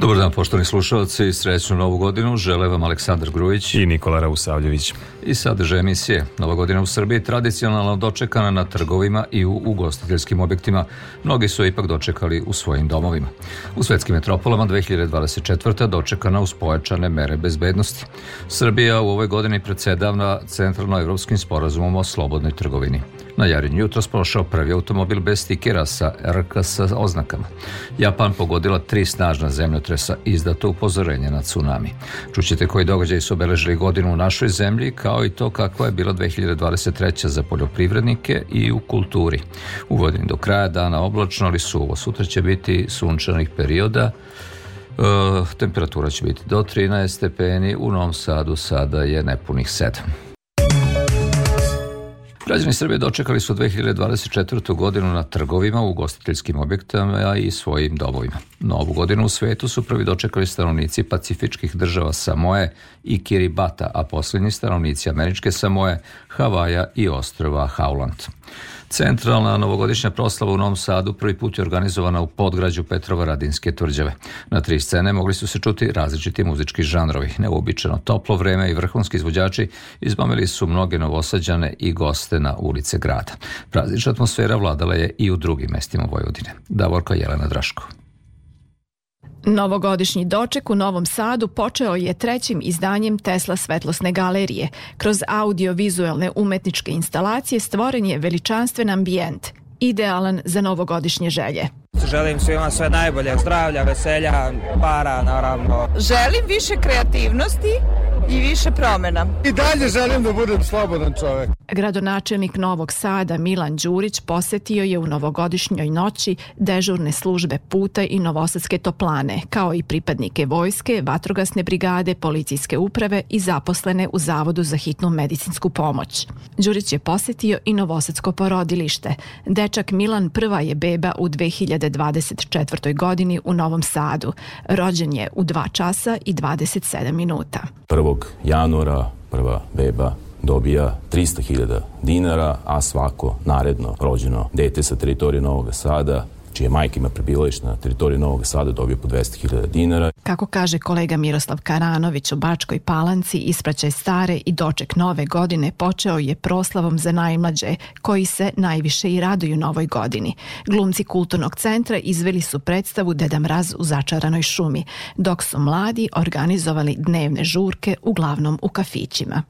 Dobar dan, poštovani slušalci, srećnu novu godinu. Žele vam Aleksandar Grujić i Nikola Rausavljević. I sadrže emisije. Nova godina u Srbiji tradicionalno dočekana na trgovima i u ugostiteljskim objektima. Mnogi su ipak dočekali u svojim domovima. U svetskim metropolama 2024. dočekana uz pojačane mere bezbednosti. Srbija u ovoj godini predsedavna centralno-evropskim sporazumom o slobodnoj trgovini. Na Jarin jutro prošao prvi automobil bez stikera sa RKS oznakama. Japan pogodila tri snažna zemljotresa izdato upozorenje na tsunami. Čućete koji događaj su obeležili godinu u našoj zemlji, kao i to kakva je bila 2023. za poljoprivrednike i u kulturi. U godini do kraja dana oblačno, ali suvo. Sutra će biti sunčanih perioda, Uh, temperatura će biti do 13 stepeni, u Novom Sadu sada je nepunih 7. Građani Srbije dočekali su 2024. godinu na trgovima, u ugostiteljskim objektama i svojim domovima. Novu godinu u svetu su prvi dočekali stanovnici pacifičkih država Samoje i Kiribata, a posljednji stanovnici američke Samoje, Havaja i ostrova Hauland. Centralna novogodišnja proslava u Novom Sadu prvi put je organizovana u podgrađu Petrova Radinske tvrđave. Na tri scene mogli su se čuti različiti muzički žanrovi. Neuobičajeno toplo vreme i vrhunski izvođači izmamili su mnoge novosađane i goste na ulice grada. Praznična atmosfera vladala je i u drugim mestima Vojvodine. Davorka Jelena Draško. Novogodišnji doček u Novom Sadu počeo je trećim izdanjem Tesla svetlosne galerije. Kroz audio-vizualne umetničke instalacije stvoren je veličanstven ambijent, idealan za novogodišnje želje. Želim svima sve najbolje, zdravlja, veselja, para, naravno. Želim više kreativnosti i više promena. I dalje želim da budem slobodan čovek. Gradonačelnik Novog Sada Milan Đurić posetio je u novogodišnjoj noći dežurne službe puta i novosadske toplane, kao i pripadnike vojske, vatrogasne brigade, policijske uprave i zaposlene u Zavodu za hitnu medicinsku pomoć. Đurić je posetio i novosadsko porodilište. Dečak Milan prva je beba u 2024. godini u Novom Sadu. Rođen je u 2 časa i 27 minuta. 1. januara prva beba dobija 300.000 dinara, a svako naredno rođeno dete sa teritorije Novog Sada čije majka ima prebivalište na teritoriji Novog Sada dobije po 200.000 dinara. Kako kaže kolega Miroslav Karanović u Bačkoj Palanci, ispraćaj stare i doček nove godine počeo je proslavom za najmlađe, koji se najviše i raduju novoj godini. Glumci kulturnog centra izveli su predstavu Deda Mraz u začaranoj šumi, dok su mladi organizovali dnevne žurke uglavnom u kafićima.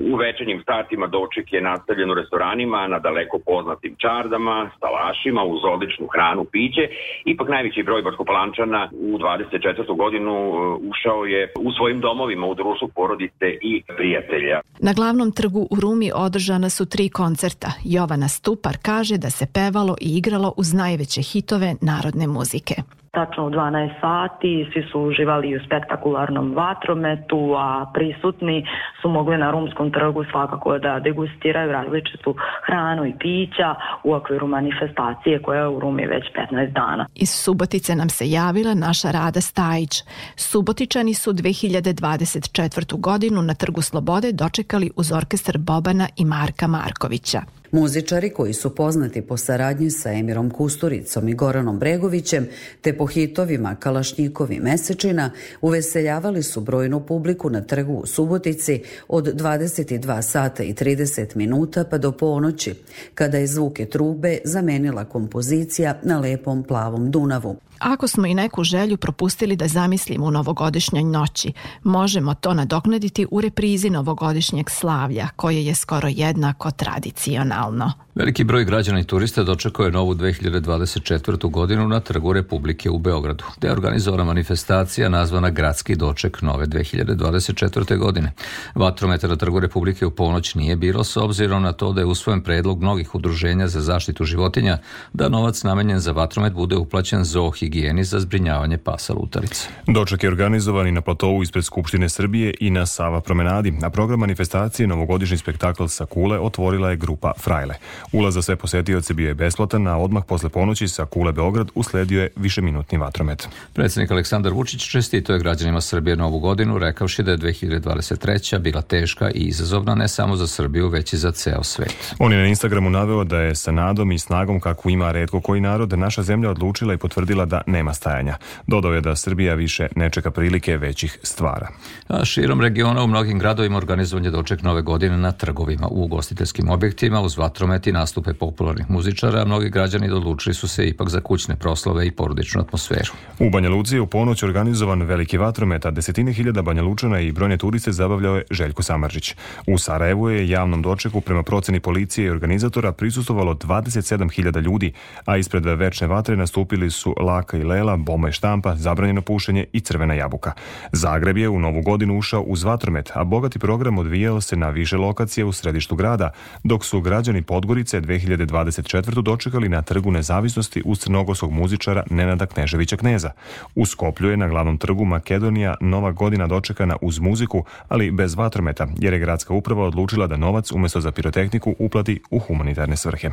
U večernjim satima doček je nastavljen u restoranima na daleko poznatim čardama, stalašima uz odličnu hranu, piće. Ipak najveći broj Bačkopalančana u 24. godinu uh, ušao je u svojim domovima u društvu porodice i prijatelja. Na glavnom trgu u Rumi održana su tri koncerta. Jovana Stupar kaže da se pevalo i igralo uz najveće hitove narodne muzike tačno u 12 sati, svi su uživali u spektakularnom vatrometu, a prisutni su mogli na Rumskom trgu svakako da degustiraju različitu hranu i pića u okviru manifestacije koja je u Rumi već 15 dana. Iz Subotice nam se javila naša Rada Stajić. Subotičani su 2024. godinu na Trgu Slobode dočekali uz orkestar Bobana i Marka Markovića. Muzičari koji su poznati po saradnji sa Emirom Kusturicom i Goranom Bregovićem, te po hitovima Kalašnjikovi mesečina, uveseljavali su brojnu publiku na trgu u Subotici od 22 sata i 30 minuta pa do ponoći, kada je zvuke trube zamenila kompozicija na lepom plavom Dunavu. Ako smo i neku želju propustili da zamislimo u novogodišnjoj noći, možemo to nadoknaditi u reprizi novogodišnjeg slavlja, koje je skoro jednako tradicionalno. Veliki broj građana i turista dočekao je novu 2024. godinu na Trgu Republike u Beogradu, gde je organizovana manifestacija nazvana Gradski doček nove 2024. godine. Vatrometa na Trgu Republike u ponoć nije bilo s obzirom na to da je usvojen predlog mnogih udruženja za zaštitu životinja da novac namenjen za vatromet bude uplaćen zoohigijeni za zbrinjavanje pasa lutarica. Doček je organizovan i na platovu ispred Skupštine Srbije i na Sava promenadi. Na program manifestacije novogodišnji spektakl sa Kule otvorila je grupa Frajle. Ulaz za sve posetioce bio je besplatan, a odmah posle ponoći sa Kule Beograd usledio je višeminutni vatromet. Predsednik Aleksandar Vučić čestito je građanima Srbije novu godinu, rekavši da je 2023. bila teška i izazovna ne samo za Srbiju, već i za ceo svet. On je na Instagramu naveo da je sa nadom i snagom kakvu ima redko koji narod naša zemlja odlučila i potvrdila da nema stajanja. Dodao je da Srbija više ne čeka prilike većih stvara. A širom regiona u mnogim gradovima organizovan je doček nove godine na trgovima u ugostiteljskim objektima uz vatromet i nastupe popularnih muzičara, mnogi građani odlučili su se ipak za kućne proslove i porodičnu atmosferu. U Banja Luci je u ponoć organizovan veliki vatromet, a desetine hiljada Banja Lučana i brojne turiste zabavljao je Željko Samarđić. U Sarajevu je javnom dočeku prema proceni policije i organizatora prisustovalo 27.000 ljudi, a ispred večne vatre nastupili su Laka i Lela, Boma i štampa, zabranjeno pušenje i crvena jabuka. Zagreb je u novu godinu ušao uz vatromet, a bogati program odvijao se na više lokacije u središtu grada, dok su građani Podgorice 2024. dočekali na trgu nezavisnosti uz crnogorskog muzičara Nenada Kneževića Kneza. U Skoplju je na glavnom trgu Makedonija nova godina dočekana uz muziku, ali bez vatrometa, jer je gradska uprava odlučila da novac umesto za pirotehniku uplati u humanitarne svrhe.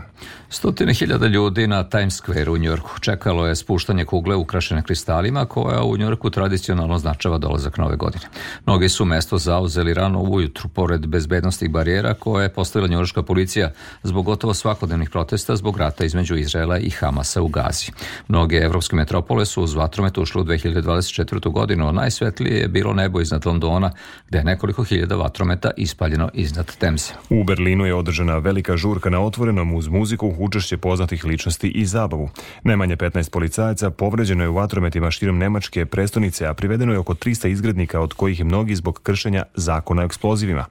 Stotine hiljada ljudi na Times Square u Njorku čekalo je spuštanje kugle ukrašene kristalima koja u Njorku tradicionalno označava dolazak nove godine. Mnogi su mesto zauzeli rano ujutru pored bezbednostnih barijera koje je postavila njorška policija zbog gotovo svakodnevnih protesta zbog rata između Izraela i Hamasa u Gazi. Mnoge evropske metropole su uz vatromet ušle u 2024. godinu, a najsvetlije je bilo nebo iznad Londona, gde je nekoliko hiljada vatrometa ispaljeno iznad Temze. U Berlinu je održana velika žurka na otvorenom uz muziku, učešće poznatih ličnosti i zabavu. Najmanje 15 policajaca povređeno je u vatrometima širom Nemačke prestonice, a privedeno je oko 300 izgrednika, od kojih mnogi zbog kršenja zakona o eksplozivima.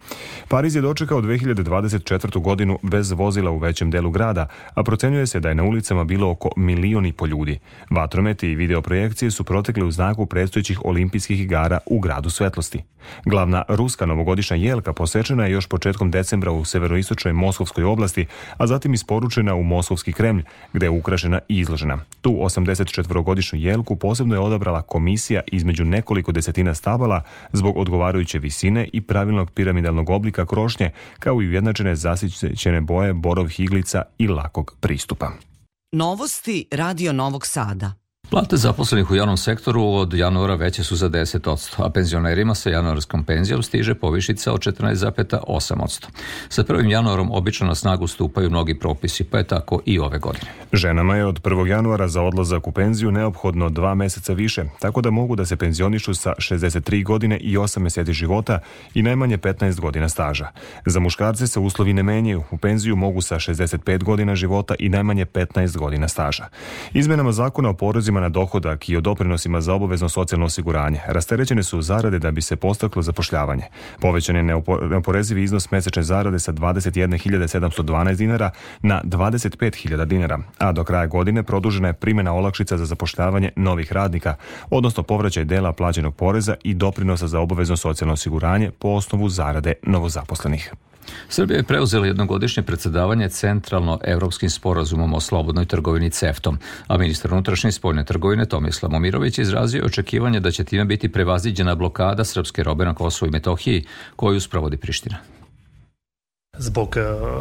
Pariz je dočekao 2024. godinu bez vozila u većem delu grada, a procenjuje se da je na ulicama bilo oko milion i po ljudi. Vatrometi i videoprojekcije su protekle u znaku predstojećih olimpijskih igara u gradu svetlosti. Glavna ruska novogodišnja jelka posečena je još početkom decembra u severoistočnoj Moskovskoj oblasti, a zatim isporučena u Moskovski Kremlj, gde je ukrašena i izložena. Tu 84-godišnju jelku posebno je odabrala komisija između nekoliko desetina stabala zbog odgovarajuće visine i pravilnog piramidalnog oblika krošnje, kao i ujednačene zasićene boje borovih iglica i lakog pristupa. Novosti Radio Novog Sada. Plate zaposlenih u javnom sektoru od januara veće su za 10%, a penzionerima sa januarskom penzijom stiže povišica od 14,8%. Sa 1. januarom obično na snagu stupaju mnogi propisi, pa je tako i ove godine. Ženama je od 1. januara za odlazak u penziju neophodno dva meseca više, tako da mogu da se penzionišu sa 63 godine i 8 meseci života i najmanje 15 godina staža. Za muškarce se uslovi ne menjaju, u penziju mogu sa 65 godina života i najmanje 15 godina staža. Izmenama zakona o porezima na dohodak i o doprinosima za obavezno socijalno osiguranje rasterećene su zarade da bi se postaklo zapošljavanje. Povećan je neoporezivi iznos mesečne zarade sa 21.712 dinara na 25.000 dinara, a do kraja godine produžena je primjena olakšica za zapošljavanje novih radnika, odnosno povraćaj dela plaćenog poreza i doprinosa za obavezno socijalno osiguranje po osnovu zarade novozaposlenih. Srbija je preuzela jednogodišnje predsedavanje centralno-evropskim sporazumom o slobodnoj trgovini CEFTom, a ministar unutrašnje spoljne trgovine Tomislav Momirović izrazio očekivanje da će time biti prevaziđena blokada srpske robe na Kosovo i Metohiji koju sprovodi Priština zbog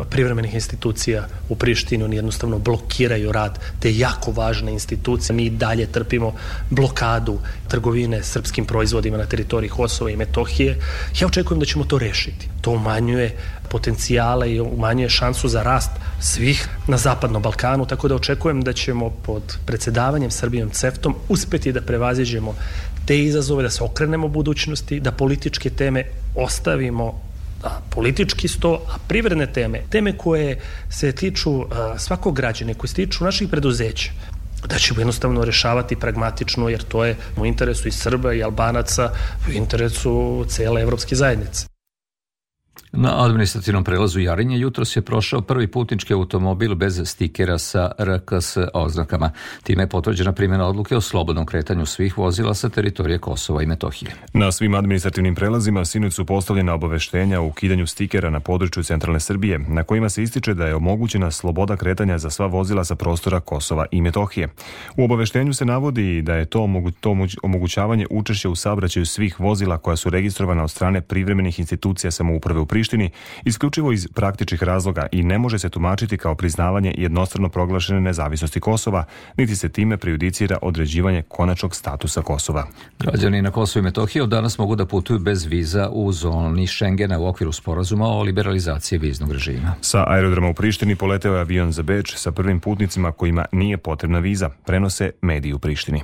privremenih institucija u Prištini, oni jednostavno blokiraju rad te jako važne institucije. Mi dalje trpimo blokadu trgovine srpskim proizvodima na teritoriji Kosova i Metohije. Ja očekujem da ćemo to rešiti. To umanjuje potencijale i umanjuje šansu za rast svih na Zapadnom Balkanu, tako da očekujem da ćemo pod predsedavanjem Srbijom CEFTom uspeti da prevaziđemo te izazove, da se okrenemo budućnosti, da političke teme ostavimo a, politički sto, a privredne teme, teme koje se tiču a, svakog građane, koje se tiču naših preduzeća, da ćemo jednostavno rešavati pragmatično, jer to je u interesu i Srba i Albanaca, u interesu cele evropske zajednice. Na administrativnom prelazu Jarinje jutro se prošao prvi putnički automobil bez stikera sa RKS oznakama. Time je potvrđena primjena odluke o slobodnom kretanju svih vozila sa teritorije Kosova i Metohije. Na svim administrativnim prelazima sinoć su postavljena obaveštenja o ukidanju stikera na području centralne Srbije, na kojima se ističe da je omogućena sloboda kretanja za sva vozila sa prostora Kosova i Metohije. U obaveštenju se navodi da je to, omogu, to omogućavanje učešća u saobraćaju svih vozila koja su registrovana od strane privremenih institucija samouprave u Prištini isključivo iz praktičnih razloga i ne može se tumačiti kao priznavanje jednostrano proglašene nezavisnosti Kosova, niti se time prejudicira određivanje konačnog statusa Kosova. Građani na Kosovo i Metohiji od danas mogu da putuju bez viza u zoni Schengena u okviru sporazuma o liberalizaciji viznog režima. Sa aerodroma u Prištini poleteo je avion za Beč sa prvim putnicima kojima nije potrebna viza, prenose mediji u Prištini.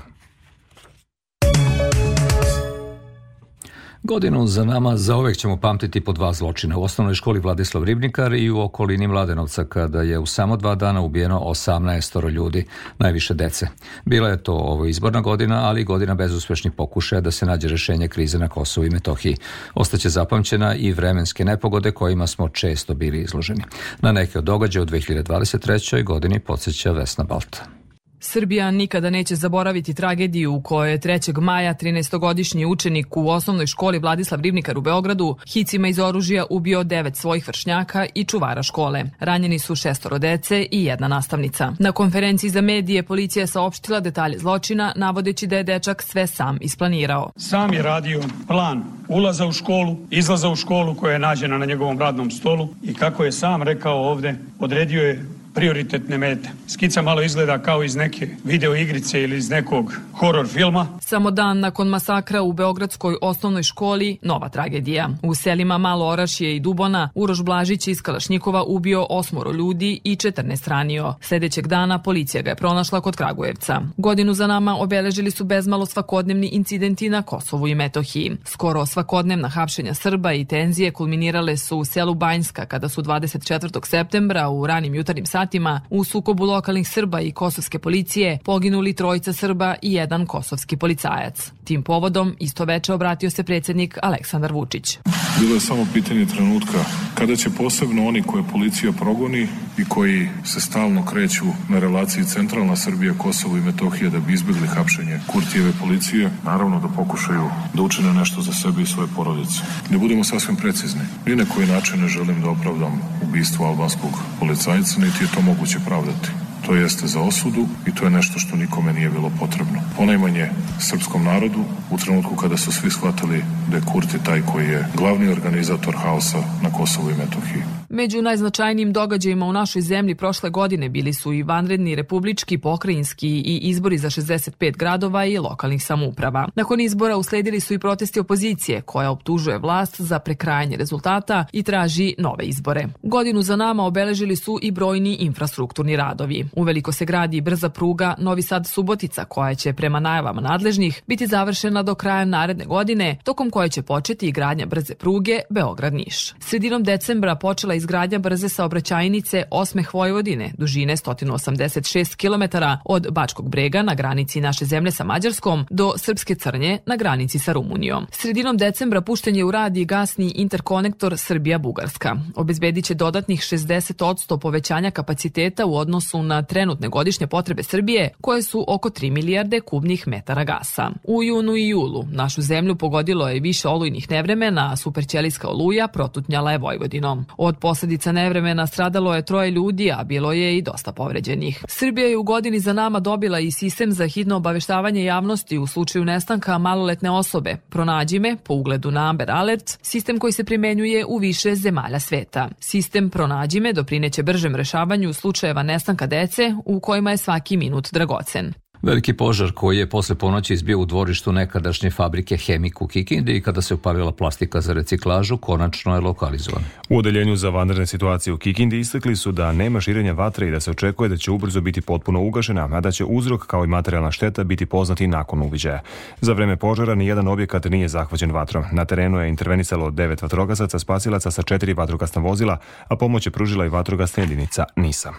Godinu za nama zaovek ćemo pamtiti po dva zločina u osnovnoj školi Vladislav Ribnikar i u okolini Mladenovca kada je u samo dva dana ubijeno 18 ljudi, najviše dece. Bila je to ovo izborna godina, ali i godina bezuspešnih pokušaja da se nađe rešenje krize na Kosovu i Metohiji. Ostaće zapamćena i vremenske nepogode kojima smo često bili izloženi. Na neke od događaja u 2023. godini podsjeća Vesna Balta. Srbija nikada neće zaboraviti tragediju u kojoj je 3. maja 13-godišnji učenik u osnovnoj školi Vladislav Ribnikar u Beogradu hicima iz oružja ubio devet svojih vršnjaka i čuvara škole. Ranjeni su šestoro dece i jedna nastavnica. Na konferenciji za medije policija je saopštila detalje zločina, navodeći da je dečak sve sam isplanirao. Sam je radio plan ulaza u školu, izlaza u školu koja je nađena na njegovom radnom stolu i kako je sam rekao ovde, odredio je prioritetne mete. Skica malo izgleda kao iz neke video igrice ili iz nekog horor filma. Samo dan nakon masakra u Beogradskoj osnovnoj školi, nova tragedija. U selima Malo Orašije i Dubona, Uroš Blažić iz Kalašnjikova ubio osmoro ljudi i 14 ranio. Sledećeg dana policija ga je pronašla kod Kragujevca. Godinu za nama obeležili su bezmalo svakodnevni incidenti na Kosovu i Metohiji. Skoro svakodnevna hapšenja Srba i tenzije kulminirale su u selu Banjska kada su 24. septembra u ranim jutarnjim satima satima u sukobu lokalnih Srba i kosovske policije poginuli trojica Srba i jedan kosovski policajac. Tim povodom isto veče obratio se predsjednik Aleksandar Vučić. Bilo je samo pitanje trenutka kada će posebno oni koje policija progoni i koji se stalno kreću na relaciji centralna Srbija, Kosovo i Metohija da bi izbjegli hapšenje Kurtijeve policije, naravno da pokušaju da učine nešto za sebe i svoje porodice. Da budemo sasvim precizni. Ni na koji način ne želim da opravdam ubistvo albanskog policajca, niti je to moguće pravdati. To jeste za osudu i to je nešto što nikome nije bilo potrebno. Ponajmanje srpskom narodu u trenutku kada su svi shvatili da je Kurti taj koji je glavni organizator haosa na Kosovu i Metohiji. Među najznačajnijim događajima u našoj zemlji prošle godine bili su i vanredni republički, pokrajinski i izbori za 65 gradova i lokalnih samouprava. Nakon izbora usledili su i protesti opozicije koja optužuje vlast za prekrajanje rezultata i traži nove izbore. Godinu za nama obeležili su i brojni infrastrukturni radovi. Uveliko se gradi brza pruga Novi Sad Subotica koja će prema najavama nadležnih biti završena do kraja naredne godine, tokom koje će početi i gradnja brze pruge Beograd-Niš. Sredinom decembra počela izgradnja brze saobraćajnice Osmeh Vojvodine, dužine 186 km od Bačkog brega na granici naše zemlje sa Mađarskom do Srpske crnje na granici sa Rumunijom. Sredinom decembra pušten je u rad i gasni interkonektor Srbija-Bugarska. Obezbediće dodatnih 60% povećanja kapaciteta u odnosu na trenutne godišnje potrebe Srbije, koje su oko 3 milijarde kubnih metara gasa. U junu i julu našu zemlju pogodilo je više olujnih nevremena, a superćelijska oluja protutnjala je Vojvodinom. Od posledica nevremena stradalo je troje ljudi, a bilo je i dosta povređenih. Srbija je u godini za nama dobila i sistem za hitno obaveštavanje javnosti u slučaju nestanka maloletne osobe. Pronađi me, po ugledu na Amber Alert, sistem koji se primenjuje u više zemalja sveta. Sistem Pronađi me doprineće bržem rešavanju slučajeva nestanka dece u kojima je svaki minut dragocen. Veliki požar koji je posle ponoći izbio u dvorištu nekadašnje fabrike Hemik u Kikindi i kada se upalila plastika za reciklažu, konačno je lokalizovan. U odeljenju za vanredne situacije u Kikindi istakli su da nema širenja vatre i da se očekuje da će ubrzo biti potpuno ugašena, a da će uzrok kao i materijalna šteta biti poznati nakon uviđaja. Za vreme požara ni jedan objekat nije zahvaćen vatrom. Na terenu je intervenisalo devet vatrogasaca, spasilaca sa četiri vatrogasna vozila, a pomoć je pružila i vatrogasna jedinica NISA.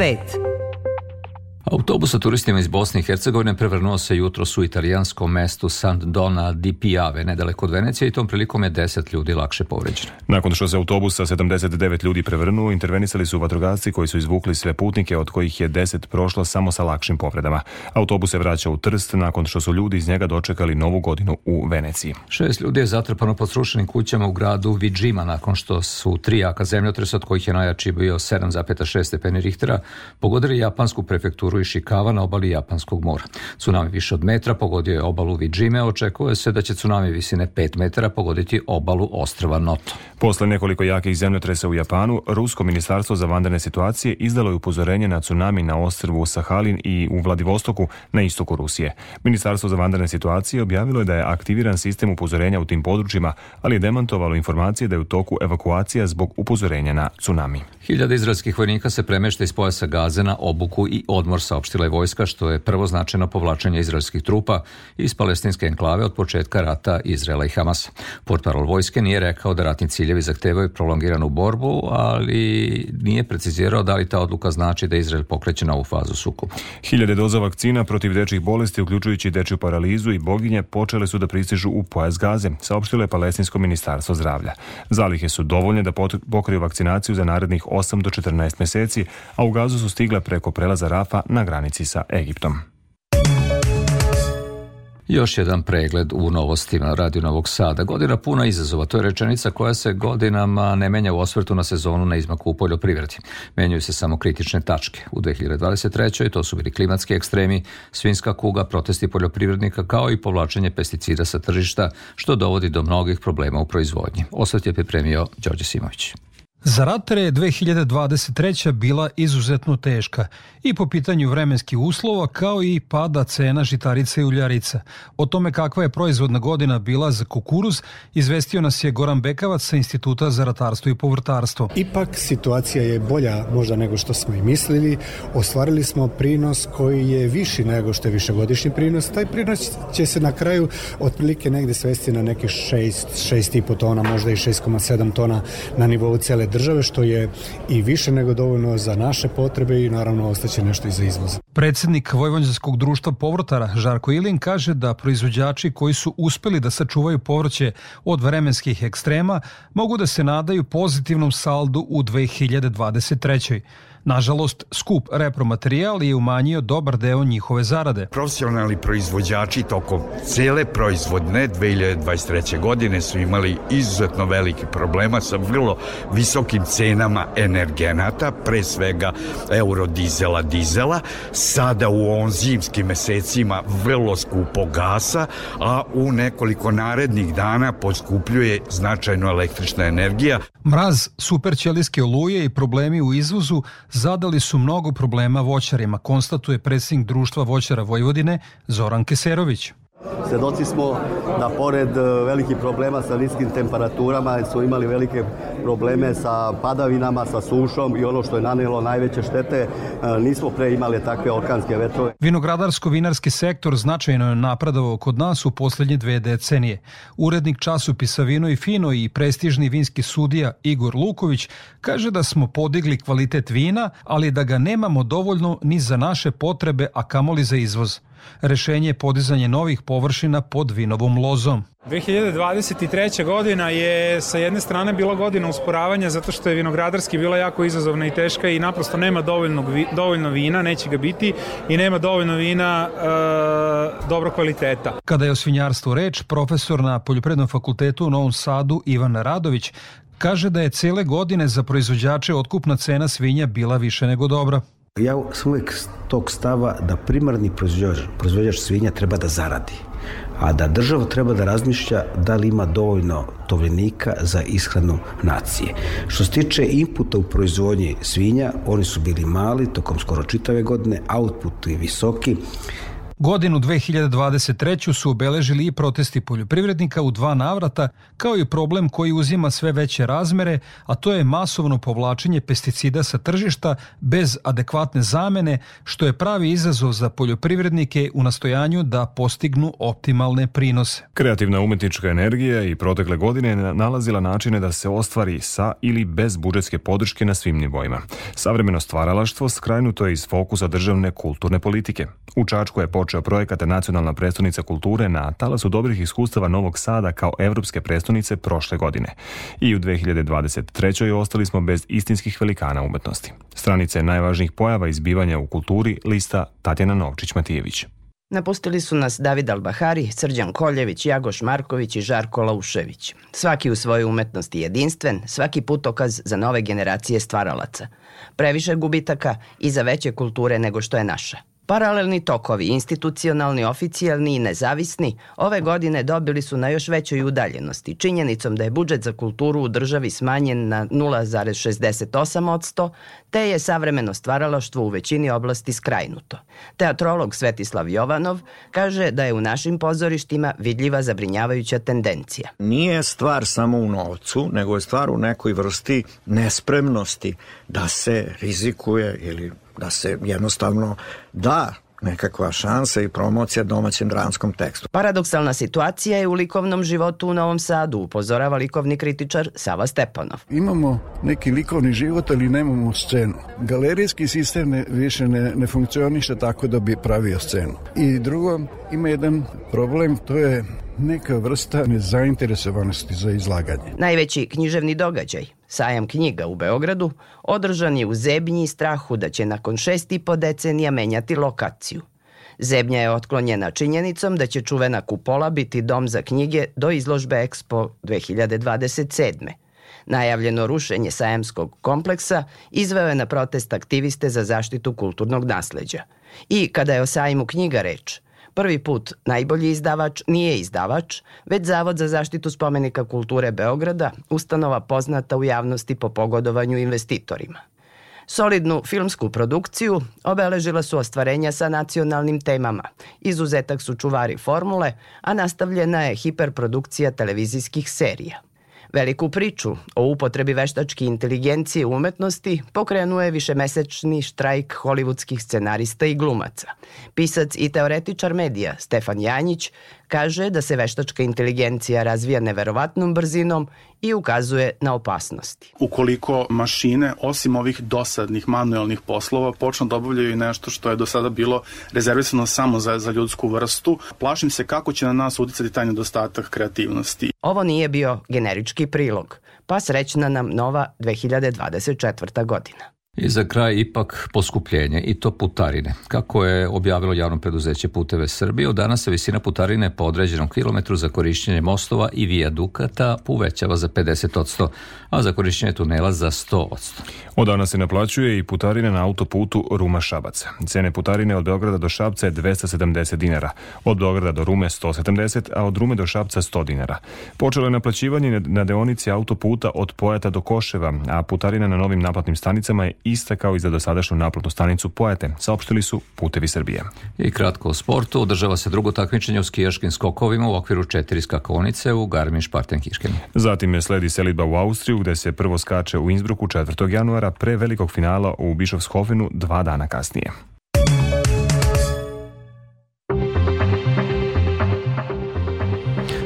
Svet. Autobus sa turistima iz Bosne i Hercegovine prevrnuo se jutro u italijanskom mestu Sant Dona di Piave, nedaleko od Venecije i tom prilikom je 10 ljudi lakše povređeno. Nakon što se autobus sa 79 ljudi prevrnuo, intervenisali su vatrogasci koji su izvukli sve putnike, od kojih je 10 prošlo samo sa lakšim povredama. Autobus se vraća u Trst nakon što su ljudi iz njega dočekali novu godinu u Veneciji. Šest ljudi je zatrpano pod srušenim kućama u gradu Vidžima nakon što su tri jaka zemljotresa, od kojih je najjači bio 7,6 stepeni Richtera, pogodili japansku prefekturu Ishikawa na obali Japanskog mora. Tsunami više od metra pogodio je obalu Vidžime, očekuje se da će tsunami visine 5 metara pogoditi obalu ostrava Noto. Posle nekoliko jakih zemljotresa u Japanu, Rusko ministarstvo za vanredne situacije izdalo je upozorenje na tsunami na ostrvu Sahalin i u Vladivostoku na istoku Rusije. Ministarstvo za vanredne situacije objavilo je da je aktiviran sistem upozorenja u tim područjima, ali je demantovalo informacije da je u toku evakuacija zbog upozorenja na tsunami. Hiljada izraelskih vojnika se premešta iz pojasa Gaze na obuku i odmor, saopštila je vojska, što je prvo značajno povlačenje izraelskih trupa iz palestinske enklave od početka rata Izraela i Hamasa. Portparol vojske nije rekao da ratni ciljevi zahtevaju prolongiranu borbu, ali nije precizirao da li ta odluka znači da Izrael pokreće novu fazu sukoba. Hiljade doza vakcina protiv dečjih bolesti, uključujući dečju paralizu i boginje, počele su da pristižu u pojas Gaze, saopštilo je Palestinsko ministarstvo zdravlja. Zalihe su dovoljne da pokriju vakcinaciju za narednih 8 do 14 meseci, a u gazu su stigle preko prelaza Rafa na granici sa Egiptom. Još jedan pregled u novostima Radio Novog Sada. Godina puna izazova, to je rečenica koja se godinama ne menja u osvrtu na sezonu na izmaku u poljoprivredi. Menjaju se samo kritične tačke. U 2023. to su bili klimatski ekstremi, svinska kuga, protesti poljoprivrednika kao i povlačenje pesticida sa tržišta, što dovodi do mnogih problema u proizvodnji. Osvrt je pripremio Đorđe Simović. Za ratare je 2023. bila izuzetno teška i po pitanju vremenskih uslova kao i pada cena žitarica i uljarica. O tome kakva je proizvodna godina bila za kukuruz izvestio nas je Goran Bekavac sa Instituta za ratarstvo i povrtarstvo. Ipak situacija je bolja možda nego što smo i mislili. Ostvarili smo prinos koji je viši nego što je višegodišnji prinos. Taj prinos će se na kraju otprilike negde svesti na neke 6, 6,5 tona, možda i 6,7 tona na nivou cele države, što je i više nego dovoljno za naše potrebe i naravno ostaće nešto i za izvoz. Predsednik Vojvođanskog društva povrtara Žarko Ilin kaže da proizvođači koji su uspeli da sačuvaju povrće od vremenskih ekstrema mogu da se nadaju pozitivnom saldu u 2023. Nažalost, skup repromaterijal je umanjio dobar deo njihove zarade. Profesionalni proizvođači tokom cele proizvodne 2023. godine su imali izuzetno veliki problema sa vrlo visokim cenama energenata, pre svega eurodizela, dizela, sada u ovom zimskim mesecima vrlo skupo gasa, a u nekoliko narednih dana poskupljuje značajno električna energija. Mraz, superćelijske oluje i problemi u izvozu zadali su mnogo problema voćarima, konstatuje predsjednik društva voćara Vojvodine Zoran Keserović. Svedoci smo da pored e, velikih problema sa niskim temperaturama su imali velike probleme sa padavinama, sa sušom i ono što je nanelo najveće štete, e, nismo pre imali takve orkanske vetrove. Vinogradarsko-vinarski sektor značajno je napredovao kod nas u poslednje dve decenije. Urednik časopisa Vino i Fino i prestižni vinski sudija Igor Luković kaže da smo podigli kvalitet vina, ali da ga nemamo dovoljno ni za naše potrebe, a kamoli za izvoz. Rešenje je podizanje novih površina pod vinovom lozom. 2023. godina je sa jedne strane bila godina usporavanja zato što je vinogradarski bila jako izazovna i teška i naprosto nema dovoljno, dovoljno vina, neće ga biti i nema dovoljno vina e, dobro kvaliteta. Kada je o svinjarstvu reč, profesor na Poljoprednom fakultetu u Novom Sadu Ivan Radović kaže da je cele godine za proizvođače otkupna cena svinja bila više nego dobra. Ja sam uvijek tog stava da primarni proizvođač, proizvođač svinja treba da zaradi, a da država treba da razmišlja da li ima dovoljno tovljenika za ishranu nacije. Što se tiče inputa u proizvodnji svinja, oni su bili mali tokom skoro čitave godine, output je visoki, Godinu 2023. su obeležili i protesti poljoprivrednika u dva navrata, kao i problem koji uzima sve veće razmere, a to je masovno povlačenje pesticida sa tržišta bez adekvatne zamene, što je pravi izazov za poljoprivrednike u nastojanju da postignu optimalne prinose. Kreativna umetnička energija i protekle godine nalazila načine da se ostvari sa ili bez budžetske podrške na svim nivoima. Savremeno stvaralaštvo skrajnuto je iz fokusa državne kulturne politike. U Čačku je počeo počeo projekata Nacionalna prestonica kulture na talasu dobrih iskustava Novog Sada kao evropske prestonice prošle godine. I u 2023. ostali smo bez istinskih velikana umetnosti. Stranice najvažnijih pojava izbivanja u kulturi lista Tatjana Novčić-Matijević. Napustili su nas David Albahari, Srđan Koljević, Jagoš Marković i Žarko Laušević. Svaki u svojoj umetnosti jedinstven, svaki putokaz za nove generacije stvaralaca. Previše gubitaka i za veće kulture nego što je naša. Paralelni tokovi, institucionalni, oficijalni i nezavisni, ove godine dobili su na još većoj udaljenosti, činjenicom da je budžet za kulturu u državi smanjen na 0,68%, te je savremeno stvaralaštvo u većini oblasti skrajnuto. Teatrolog Svetislav Jovanov kaže da je u našim pozorištima vidljiva zabrinjavajuća tendencija. Nije stvar samo u novcu, nego je stvar u nekoj vrsti nespremnosti da se rizikuje ili da se jednostavno da nekakva šansa i promocija domaćem dramskom tekstu. Paradoksalna situacija je u likovnom životu u Novom Sadu, upozorava likovni kritičar Sava Stepanov. Imamo neki likovni život, ali nemamo scenu. Galerijski sistem ne, više ne, ne funkcioniše tako da bi pravio scenu. I drugo, ima jedan problem, to je neka vrsta nezainteresovanosti za izlaganje. Najveći književni događaj, sajam knjiga u Beogradu, održan je u zebnji strahu da će nakon šest i po decenija menjati lokaciju. Zebnja je otklonjena činjenicom da će čuvena kupola biti dom za knjige do izložbe Expo 2027. Najavljeno rušenje sajamskog kompleksa izveo je na protest aktiviste za zaštitu kulturnog nasleđa. I kada je o sajmu knjiga reč, Prvi put najbolji izdavač nije izdavač, već Zavod za zaštitu spomenika kulture Beograda, ustanova poznata u javnosti po pogodovanju investitorima. Solidnu filmsku produkciju obeležila su ostvarenja sa nacionalnim temama. Izuzetak su čuvari formule, a nastavljena je hiperprodukcija televizijskih serija. Veliku priču o upotrebi veštačke inteligencije u umetnosti pokrenuo je višemesečni štrajk hollywoodskih scenarista i glumaca. Pisac i teoretičar medija Stefan Janjić kaže da se veštačka inteligencija razvija neverovatnom brzinom i ukazuje na opasnosti. Ukoliko mašine, osim ovih dosadnih manuelnih poslova, počnu da obavljaju nešto što je do sada bilo rezervisano samo za, za ljudsku vrstu, plašim se kako će na nas uticati taj nedostatak kreativnosti. Ovo nije bio generički prilog, pa srećna nam nova 2024. godina. I za kraj ipak poskupljenje i to putarine. Kako je objavilo javno preduzeće Puteve Srbije, od danas se visina putarine po određenom kilometru za korišćenje mostova i vijadukata uvećava za 50%, a za korišćenje tunela za 100%. Od danas se naplaćuje i putarina na autoputu Ruma-Šabac. Cene putarine od Beograda do Šabca je 270 dinara, od Beograda do Rume 170, a od Rume do Šabca 100 dinara. Počelo je naplaćivanje na deonici autoputa od Pojata do Koševa, a putarina na novim naplatnim stanicama je ista kao i za dosadašnju naplatnu stanicu Pojate, saopštili su Putevi Srbije. I kratko o sportu, održava se drugo takmičenje u skijaškim skokovima u okviru četiri skakonice u Garmisch-Partenkirchenu. Zatim je sledi selidba u Austriju, gde se prvo skače u Innsbrucku 4. januara pre velikog finala u Bišovshofenu dva dana kasnije.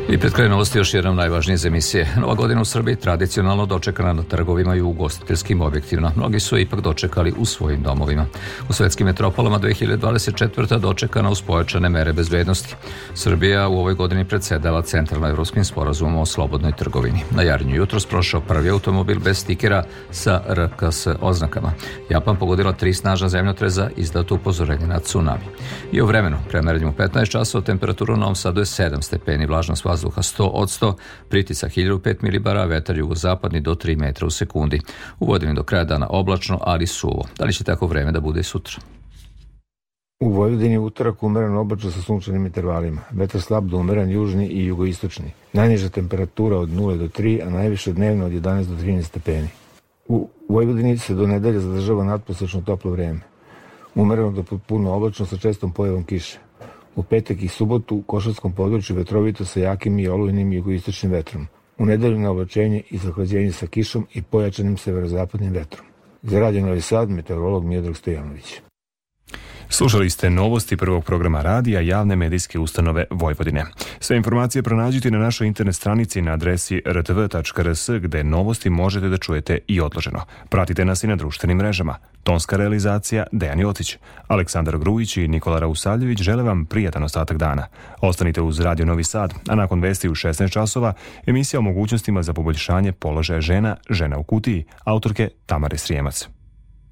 I pred kraj novosti još jedan najvažnije iz emisije. Nova godina u Srbiji tradicionalno dočekana na trgovima i u ugostiteljskim objektivima. Mnogi su je ipak dočekali u svojim domovima. U svetskim metropolama 2024. dočekana uz pojačane mere bezbednosti. Srbija u ovoj godini predsedava centralno-evropskim sporazumom o slobodnoj trgovini. Na Jarnju jutro sprošao prvi automobil bez stikera sa RKS oznakama. Japan pogodila tri snažna zemljotreza izdato upozorenje na tsunami. I u vremenu, premerenjem u 15 časova, temperatura u Novom Sadu je 7 stepeni, vlažnost vazduha 100 od 100, pritisak 1005 milibara, vetar jugozapadni do 3 metra u sekundi. U Vojvodini do kraja dana oblačno, ali suvo. Da li će tako vreme da bude i sutra? U Vojvodini utorak umeren oblačno sa sunčanim intervalima. Vetar slab do umeren južni i jugoistočni. Najniža temperatura od 0 do 3, a najviše dnevno od 11 do 13 stepeni. U Vojvodini se do nedelje zadržava nadprosečno toplo vreme. Umereno do potpuno oblačno sa čestom pojavom kiše. U petak i subotu u košarskom području vetrovito sa jakim i olujnim jugoistočnim vetrom. U nedelju na oblačenje i zahlađenje sa kišom i pojačanim severozapadnim vetrom. Za Radio Novi Sad, meteorolog Mijedrag Stojanović. Slušali ste novosti prvog programa radija javne medijske ustanove Vojvodine. Sve informacije pronađite na našoj internet stranici na adresi rtv.rs gde novosti možete da čujete i odloženo. Pratite nas i na društvenim mrežama. Tonska realizacija Dejan Jocić, Aleksandar Grujić i Nikola Rausavljević žele vam prijatan ostatak dana. Ostanite uz Radio Novi Sad, a nakon vesti u 16 časova emisija o mogućnostima za poboljšanje položaja žena, žena u kutiji, autorke Tamare Srijemac.